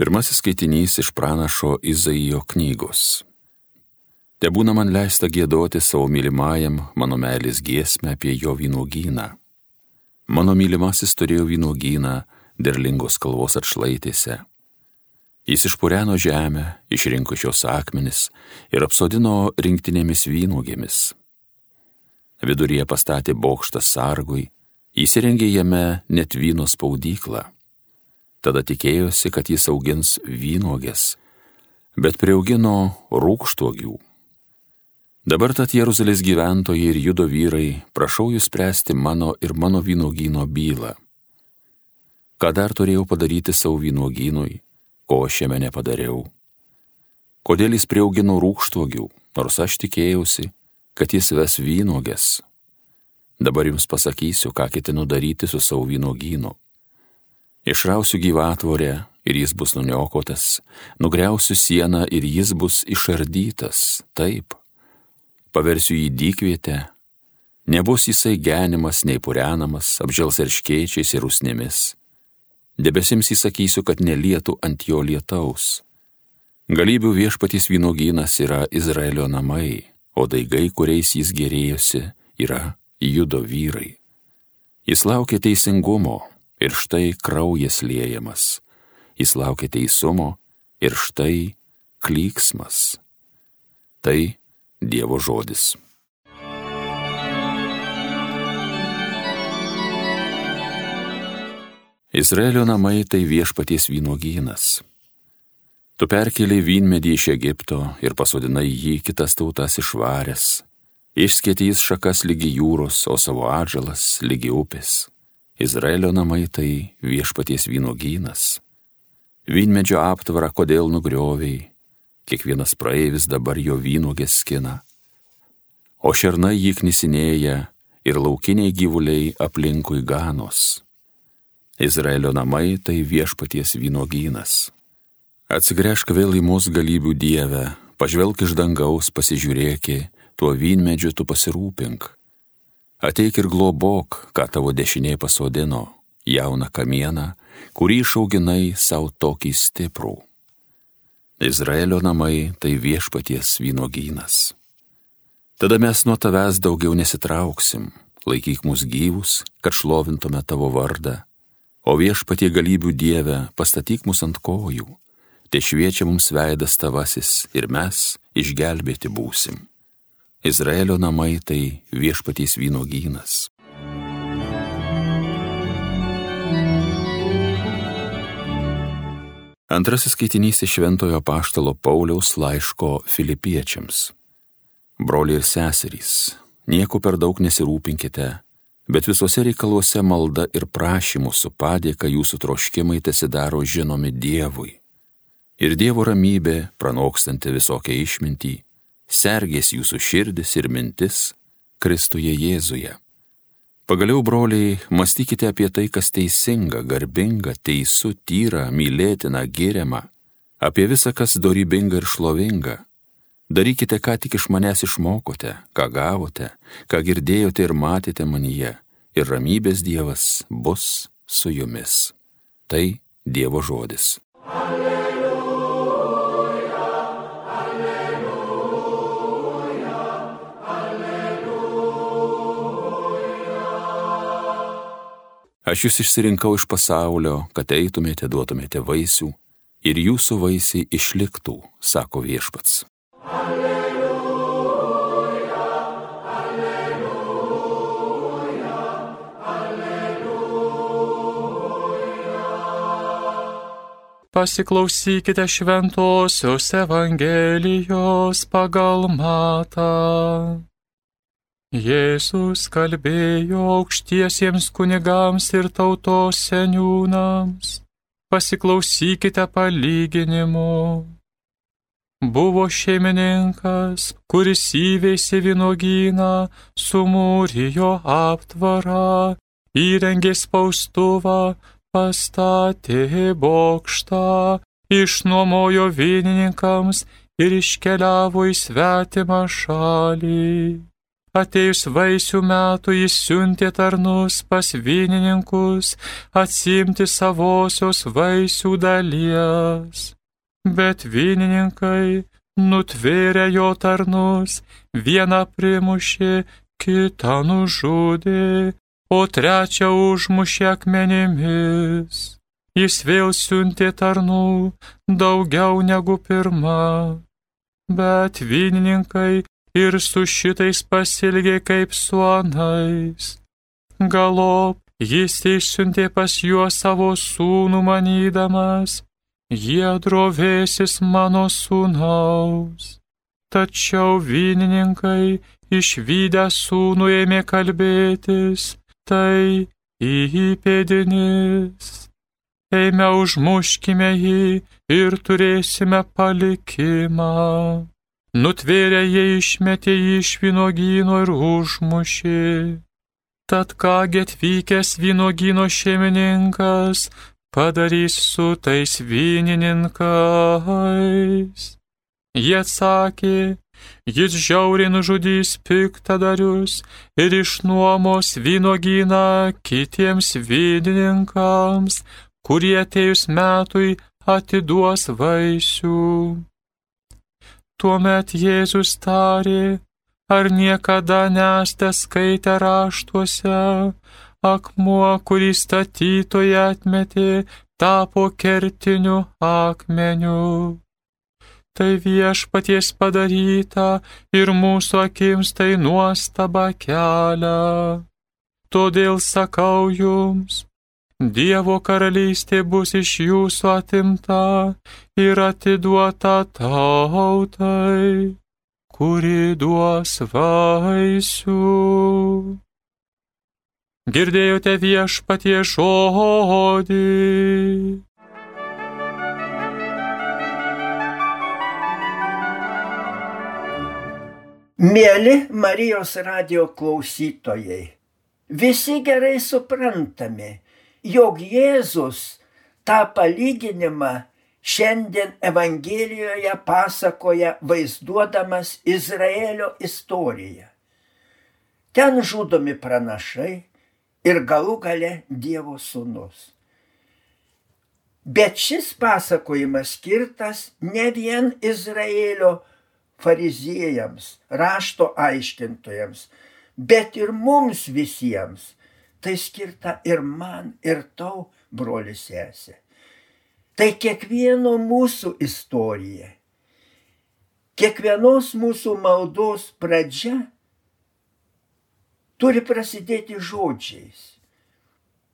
Pirmasis skaitinys iš pranašo Izaijo knygos. Te būna man leista gėdoti savo mylimajam mano meilės giesmę apie jo vynogyną. Mano mylimasis turėjo vynogyną derlingos kalvos atšlaitėse. Jis išpureno žemę, išrinko šios akmenis ir apsodino rinktinėmis vynogėmis. Viduryje pastatė bokštą sargui, įsirengė jame net vyno spaudyklą. Tada tikėjosi, kad jis augins vynogės, bet prieaugino rūkštuogių. Dabar tad Jeruzalės gyventojai ir judo vyrai, prašau jūs spręsti mano ir mano vynogyno bylą. Ką dar turėjau padaryti savo vynogynui, ko aš šiame nepadariau? Kodėl jis prieaugino rūkštuogių, nors aš tikėjausi, kad jis ves vynogės? Dabar jums pasakysiu, ką ketinu daryti su savo vynogynu. Išrausiu gyvatvorę ir jis bus nuniokotas, nugriausiu sieną ir jis bus išardytas, taip. Paversiu jį dykvietę, nebus jisai genimas, nei purenamas, apžels erškėčiais ir usnėmis. Debesims įsakysiu, kad nelietų ant jo lietaus. Galybių viešpatys vynogynas yra Izraelio namai, o daigai, kuriais jis gerėjosi, yra judo vyrai. Jis laukia teisingumo, ir štai kraujas liejamas, jis laukia teisumo ir štai klyksmas. Tai Dievo žodis. Izraelio namai tai viešpaties vynogynas. Tu perkeliai vynmedį iš Egipto ir pasodinai jį kitas tautas išvaręs. Išskėtys šakas lygi jūros, o savo atžalas lygi upės. Izraelio namai tai viešpaties vynogynas. Vynmedžio aptvarą kodėl nugrioviai, kiekvienas praeivis dabar jo vynogės skina. O šernai jį knisinėja ir laukiniai gyvuliai aplinkui ganos. Izraelio namai tai viešpaties vynogynas. Atsigręžk vėl į mūsų galybių dievę, pažvelk iš dangaus, pasižiūrėki, tuo vynmedžiu tu pasirūpink Ateik ir globok, ką tavo dešinė pasodino, jauną kamieną, kurį išauginai savo tokį stiprų. Izraelio namai tai viešpaties vynogynas. Tada mes nuo tavęs daugiau nesitrauksim, laikyk mus gyvus, kad šlovintume tavo vardą, o viešpatie galybių Dieve pastatyk mus ant kojų, te šviečia mums veidas tavasis ir mes išgelbėti būsim. Izraelio namai tai viešpatys vynogynas. Antrasis skaitinys iš Šventojo Paštalo Pauliaus laiško filipiečiams. Broliai ir seserys, nieko per daug nesirūpinkite, bet visuose reikaluose malda ir prašymų su padėka jūsų troškimai tesidaro žinomi Dievui. Ir Dievo ramybė, pranokstanti visokią išmintį, sergės jūsų širdis ir mintis Kristuje Jėzuje. Pagaliau, broliai, mąstykite apie tai, kas teisinga, garbinga, teisų, tyra, mylėtina, gėriama, apie visą, kas dorybinga ir šlovinga. Darykite, ką tik iš manęs išmokote, ką gavote, ką girdėjote ir matėte manyje, ir ramybės Dievas bus su jumis. Tai Dievo žodis. Alleluja. Aš jūs išsirinkau iš pasaulio, kad eitumėte, duotumėte vaisių ir jūsų vaisiai išliktų, sako viešpats. Alleluja, alleluja, alleluja. Pasiklausykite šventosios Evangelijos pagal matą. Jėzus kalbėjo aukštiesiems kunigams ir tautos seniūnams. Pasiklausykite palyginimų. Buvo šeimininkas, kuris įveisė vynogyną, sumūrijo aptvarą, įrengė spaustuvą, pastatė bokštą, išnuomojo vynininkams ir iškeliavo į svetimą šalį. Atėjus vaisių metų jis siuntė tarnus pas vynininkus atsimti savosios vaisių dalies. Bet vynininkai nutvėrė jo tarnus, vieną primušė, kitą nužudė, o trečią užmušė akmenimis. Jis vėl siuntė tarnų daugiau negu pirmą. Bet vynininkai ir su šitais pasilgė kaip su anais. Galop jis išsiuntė pas juos savo sūnų manydamas, jie drovėsis mano sūnaus. Tačiau vynininkai išvykę sūnų ėmė kalbėtis, tai įpėdinis. Eime užmuškime jį ir turėsime palikimą. Nutvėrę jie išmetė jį iš vynogyno ir užmušė. Tad kągi atvykęs vynogyno šeimininkas padarys su tais vynininkais? Jie atsakė, jis žiauriai nužudys piktadarius ir išnuomos vynogyną kitiems vynininkams, kurie atėjus metui atiduos vaisių. Tuomet Jėzus tarė, ar niekada nesate skaitę raštuose, akmuo, kurį statytoje atmetė, tapo kertiniu akmeniu. Tai viešpaties padaryta ir mūsų akims tai nuostaba kelia. Todėl sakau jums, Dievo karalystė bus iš jūsų atimta ir atiduota tautai, kuri duos vaisių. Girdėjote viešpatie žodį. Mėly Marijos radio klausytojai, visi gerai suprantame, jog Jėzus tą palyginimą šiandien Evangelijoje pasakoja vaizduodamas Izraelio istoriją. Ten žudomi pranašai ir galų gale Dievo sūnus. Bet šis pasakojimas skirtas ne vien Izraelio fariziejams, rašto aiškintojams, bet ir mums visiems, Tai skirta ir man, ir tau, broli sesė. Tai kiekvieno mūsų istorija. Kiekvienos mūsų maldos pradžia turi prasidėti žodžiais.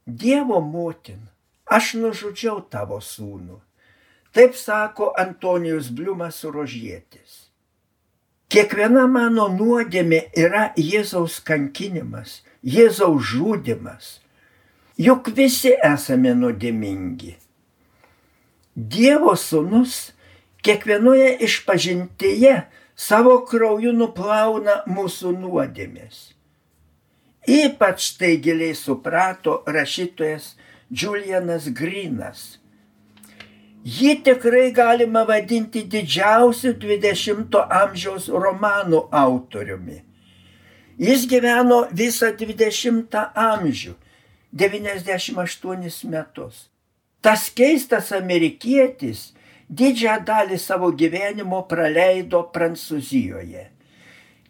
Dievo motin, aš nužudžiau tavo sūnų. Taip sako Antonijus Bliumas rožėtis. Kiekviena mano nuodėmė yra Jėzaus kankinimas, Jėzaus žudimas. Juk visi esame nuodėmingi. Dievo sūnus kiekvienoje išpažintyje savo krauju nuplauna mūsų nuodėmės. Ypač tai giliai suprato rašytojas Julianas Grinas. Jį tikrai galima vadinti didžiausiu 20-ojo amžiaus romanų autoriumi. Jis gyveno visą 20 amžių, 98 metus. Tas keistas amerikietis didžiąją dalį savo gyvenimo praleido Prancūzijoje.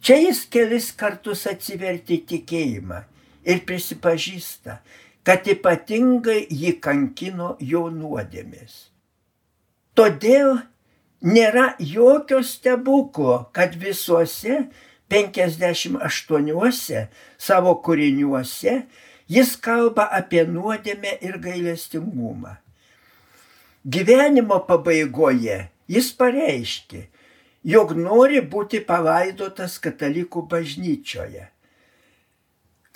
Čia jis kelis kartus atsiverti tikėjimą ir prisipažįsta, kad ypatingai jį kankino jo nuodėmės. Todėl nėra jokio stebuklo, kad visuose 58 savo kūriniuose jis kalba apie nuodėmę ir gailestingumą. Gyvenimo pabaigoje jis pareiškė, jog nori būti palaidotas katalikų bažnyčioje.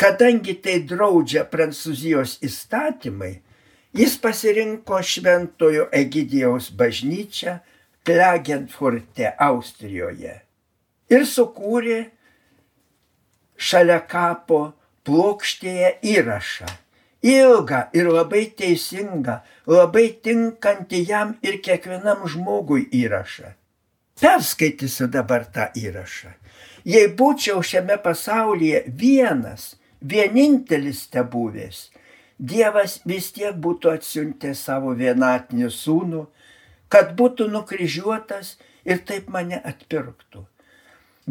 Kadangi tai draudžia Prancūzijos įstatymai, Jis pasirinko Šventojo Egidijaus bažnyčią Klagenfurte, Austrijoje ir sukūrė šalia kapo plokštėje įrašą. Ilgą ir labai teisingą, labai tinkantį jam ir kiekvienam žmogui įrašą. Perskaitysiu dabar tą įrašą. Jei būčiau šiame pasaulyje vienas, vienintelis te buvęs, Dievas vis tiek būtų atsiuntęs savo vienatinį sūnų, kad būtų nukryžiuotas ir taip mane atpirktų.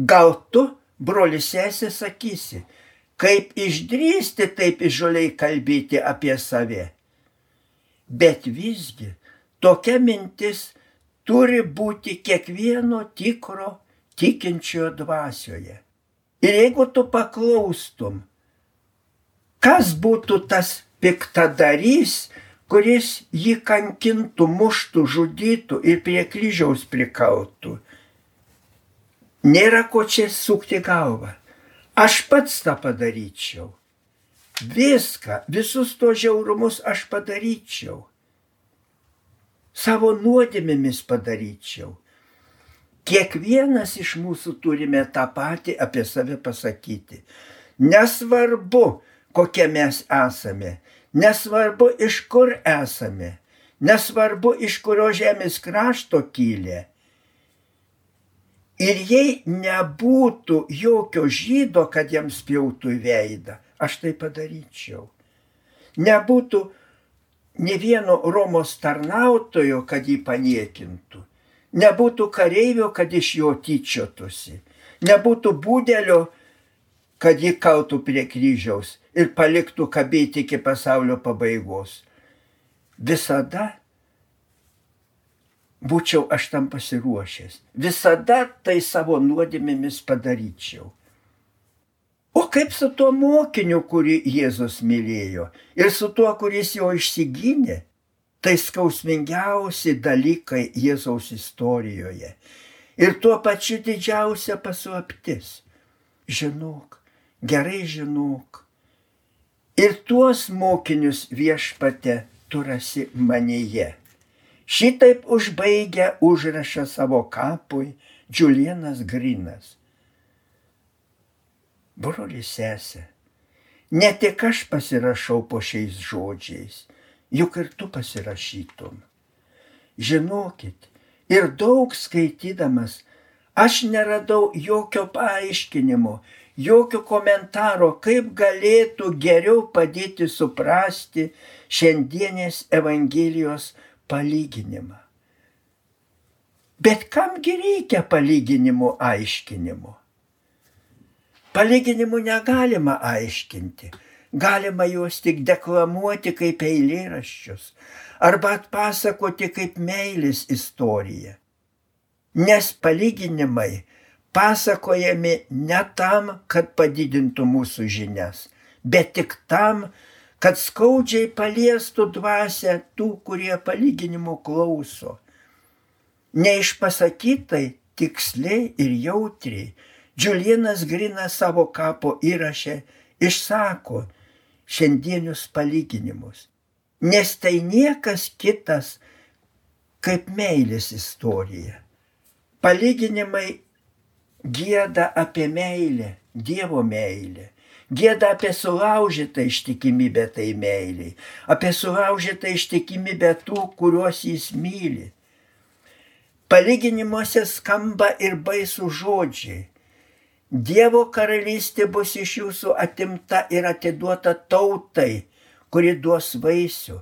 Gal tu, brolis sesė, sakysi, kaip išdrysti taip išžoliai kalbėti apie save. Bet visgi tokia mintis turi būti kiekvieno tikro tikinčiojo dvasioje. Ir jeigu tu paklaustum, kas būtų tas piktadarys, kuris jį kankintų, muštų, žudytų ir prie kryžiaus prikaltų, nėra ko čia sukti galvą. Aš pats tą padaryčiau. Viską, visus to žiaurumus aš padaryčiau. Savo nuodėmėmis padaryčiau. Kiekvienas iš mūsų turime tą patį apie save pasakyti. Nesvarbu, kokie mes esame, nesvarbu, iš kur esame, nesvarbu, iš kurio žemės krašto kilė. Ir jei nebūtų jokio žydo, kad jam spjautų į veidą, aš tai padaryčiau. Nebūtų ne vieno Romos tarnautojo, kad jį paniekintų nebūtų kareivio, kad iš jo tyčiotųsi, nebūtų būdelio, kad jį kaltų prie kryžiaus ir paliktų kabėti iki pasaulio pabaigos. Visada būčiau aš tam pasiruošęs. Visada tai savo nuodėmėmis padaryčiau. O kaip su tuo mokiniu, kurį Jėzus mylėjo ir su tuo, kuris jo išsigynė? Tai skausmingiausi dalykai Jėzaus istorijoje. Ir tuo pačiu didžiausia paslaptis. Žinok, gerai žinok. Ir tuos mokinius viešpate tu rasi manyje. Šitaip užbaigia užrašą savo kapui Džiulienas Grinas. Brolis sesė, ne tik aš pasirašau po šiais žodžiais juk ir tu pasirašytum. Žinokit, ir daug skaitydamas, aš neradau jokio paaiškinimo, jokio komentaro, kaip galėtų geriau padėti suprasti šiandienės Evangelijos palyginimą. Bet kamgi reikia palyginimų aiškinimo? Palyginimų negalima aiškinti galima juos tik deklamuoti kaip eilėraščius arba atpasakoti kaip meilės istoriją. Nes palyginimai pasakojami ne tam, kad padidintų mūsų žinias, bet tik tam, kad skaudžiai paliestų dvasę tų, kurie palyginimų klauso. Neišpasakytai, tiksliai ir jautriai, Džiulienas Grina savo kapo įrašę išsako, šiandienius palyginimus. Nes tai niekas kitas kaip meilės istorija. Palyginimai gėda apie meilę, Dievo meilę. Gėda apie sulaužytą ištikimybę tai meiliai, apie sulaužytą ištikimybę tų, kuriuos jis myli. Palyginimuose skamba ir baisų žodžiai, Dievo karalystė bus iš jūsų atimta ir atiduota tautai, kuri duos vaisių,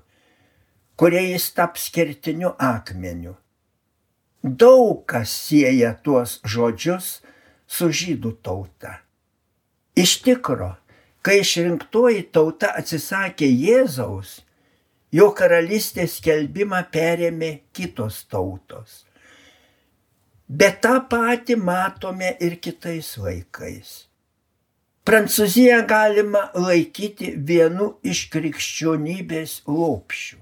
kurie jis taps kertiniu akmeniu. Daug kas sieja tuos žodžius su žydų tauta. Iš tikro, kai išrinktoji tauta atsisakė Jėzaus, jo karalystės skelbimą perėmė kitos tautos. Bet tą patį matome ir kitais laikais. Prancūziją galima laikyti vienu iš krikščionybės lopšių.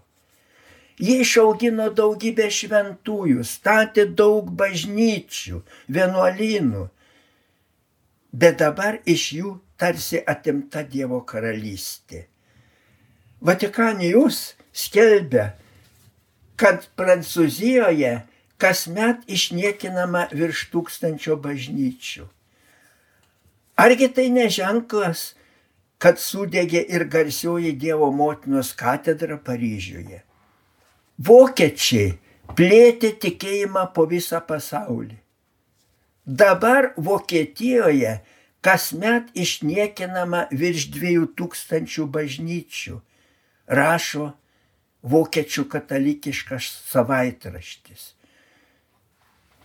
Jie išaugino daugybę šventųjų, statė daug bažnyčių, vienuolynų, bet dabar iš jų tarsi atimta Dievo karalystė. Vatikanijus skelbia, kad Prancūzijoje kasmet išniekinama virš tūkstančio bažnyčių. Argi tai neženklas, kad sudegė ir garsioji Dievo motinos katedra Paryžiuje? Vokiečiai plėtė tikėjimą po visą pasaulį. Dabar Vokietijoje kasmet išniekinama virš dviejų tūkstančių bažnyčių, rašo vokiečių katalikiškas savaitraštis.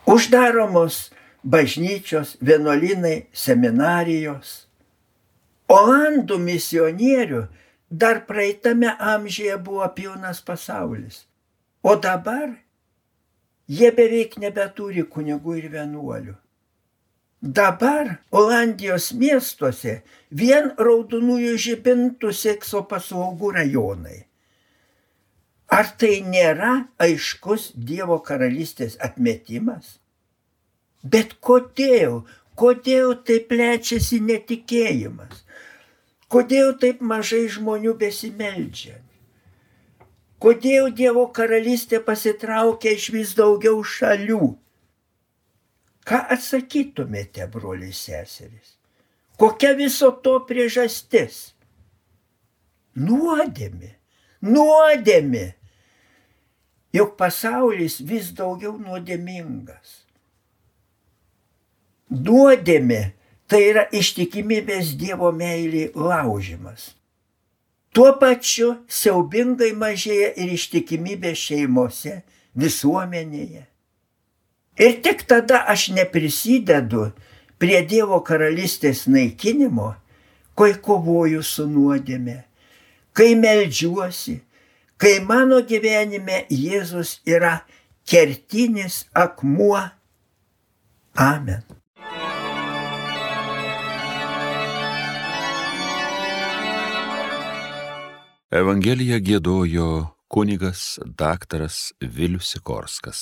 Uždaromos bažnyčios, vienuolinai, seminarijos. Olandų misionierių dar praeitame amžiuje buvo pilnas pasaulis. O dabar jie beveik nebeturi kunigų ir vienuolių. Dabar Olandijos miestuose vien raudonųjų žibintų sekso paslaugų rajonai. Ar tai nėra aiškus Dievo karalystės atmetimas? Bet kodėl, kodėl taip plečiasi netikėjimas? Kodėl taip mažai žmonių besimeldžia? Kodėl Dievo karalystė pasitraukia iš vis daugiau šalių? Ką atsakytumėte, broliai seserys? Kokia viso to priežastis? Nuodėmi, nuodėmi. Juk pasaulis vis daugiau nuodėmingas. Nuodėmi tai yra ištikimybės Dievo meiliai laužimas. Tuo pačiu siaubingai mažėja ir ištikimybė šeimose, visuomenėje. Ir tik tada aš neprisidedu prie Dievo karalystės naikinimo, kai kovoju su nuodėme, kai melžiuosi, kai mano gyvenime Jėzus yra kertinis akmuo. Amen. Evangeliją gėdojo kunigas daktaras Vilius Sikorskas.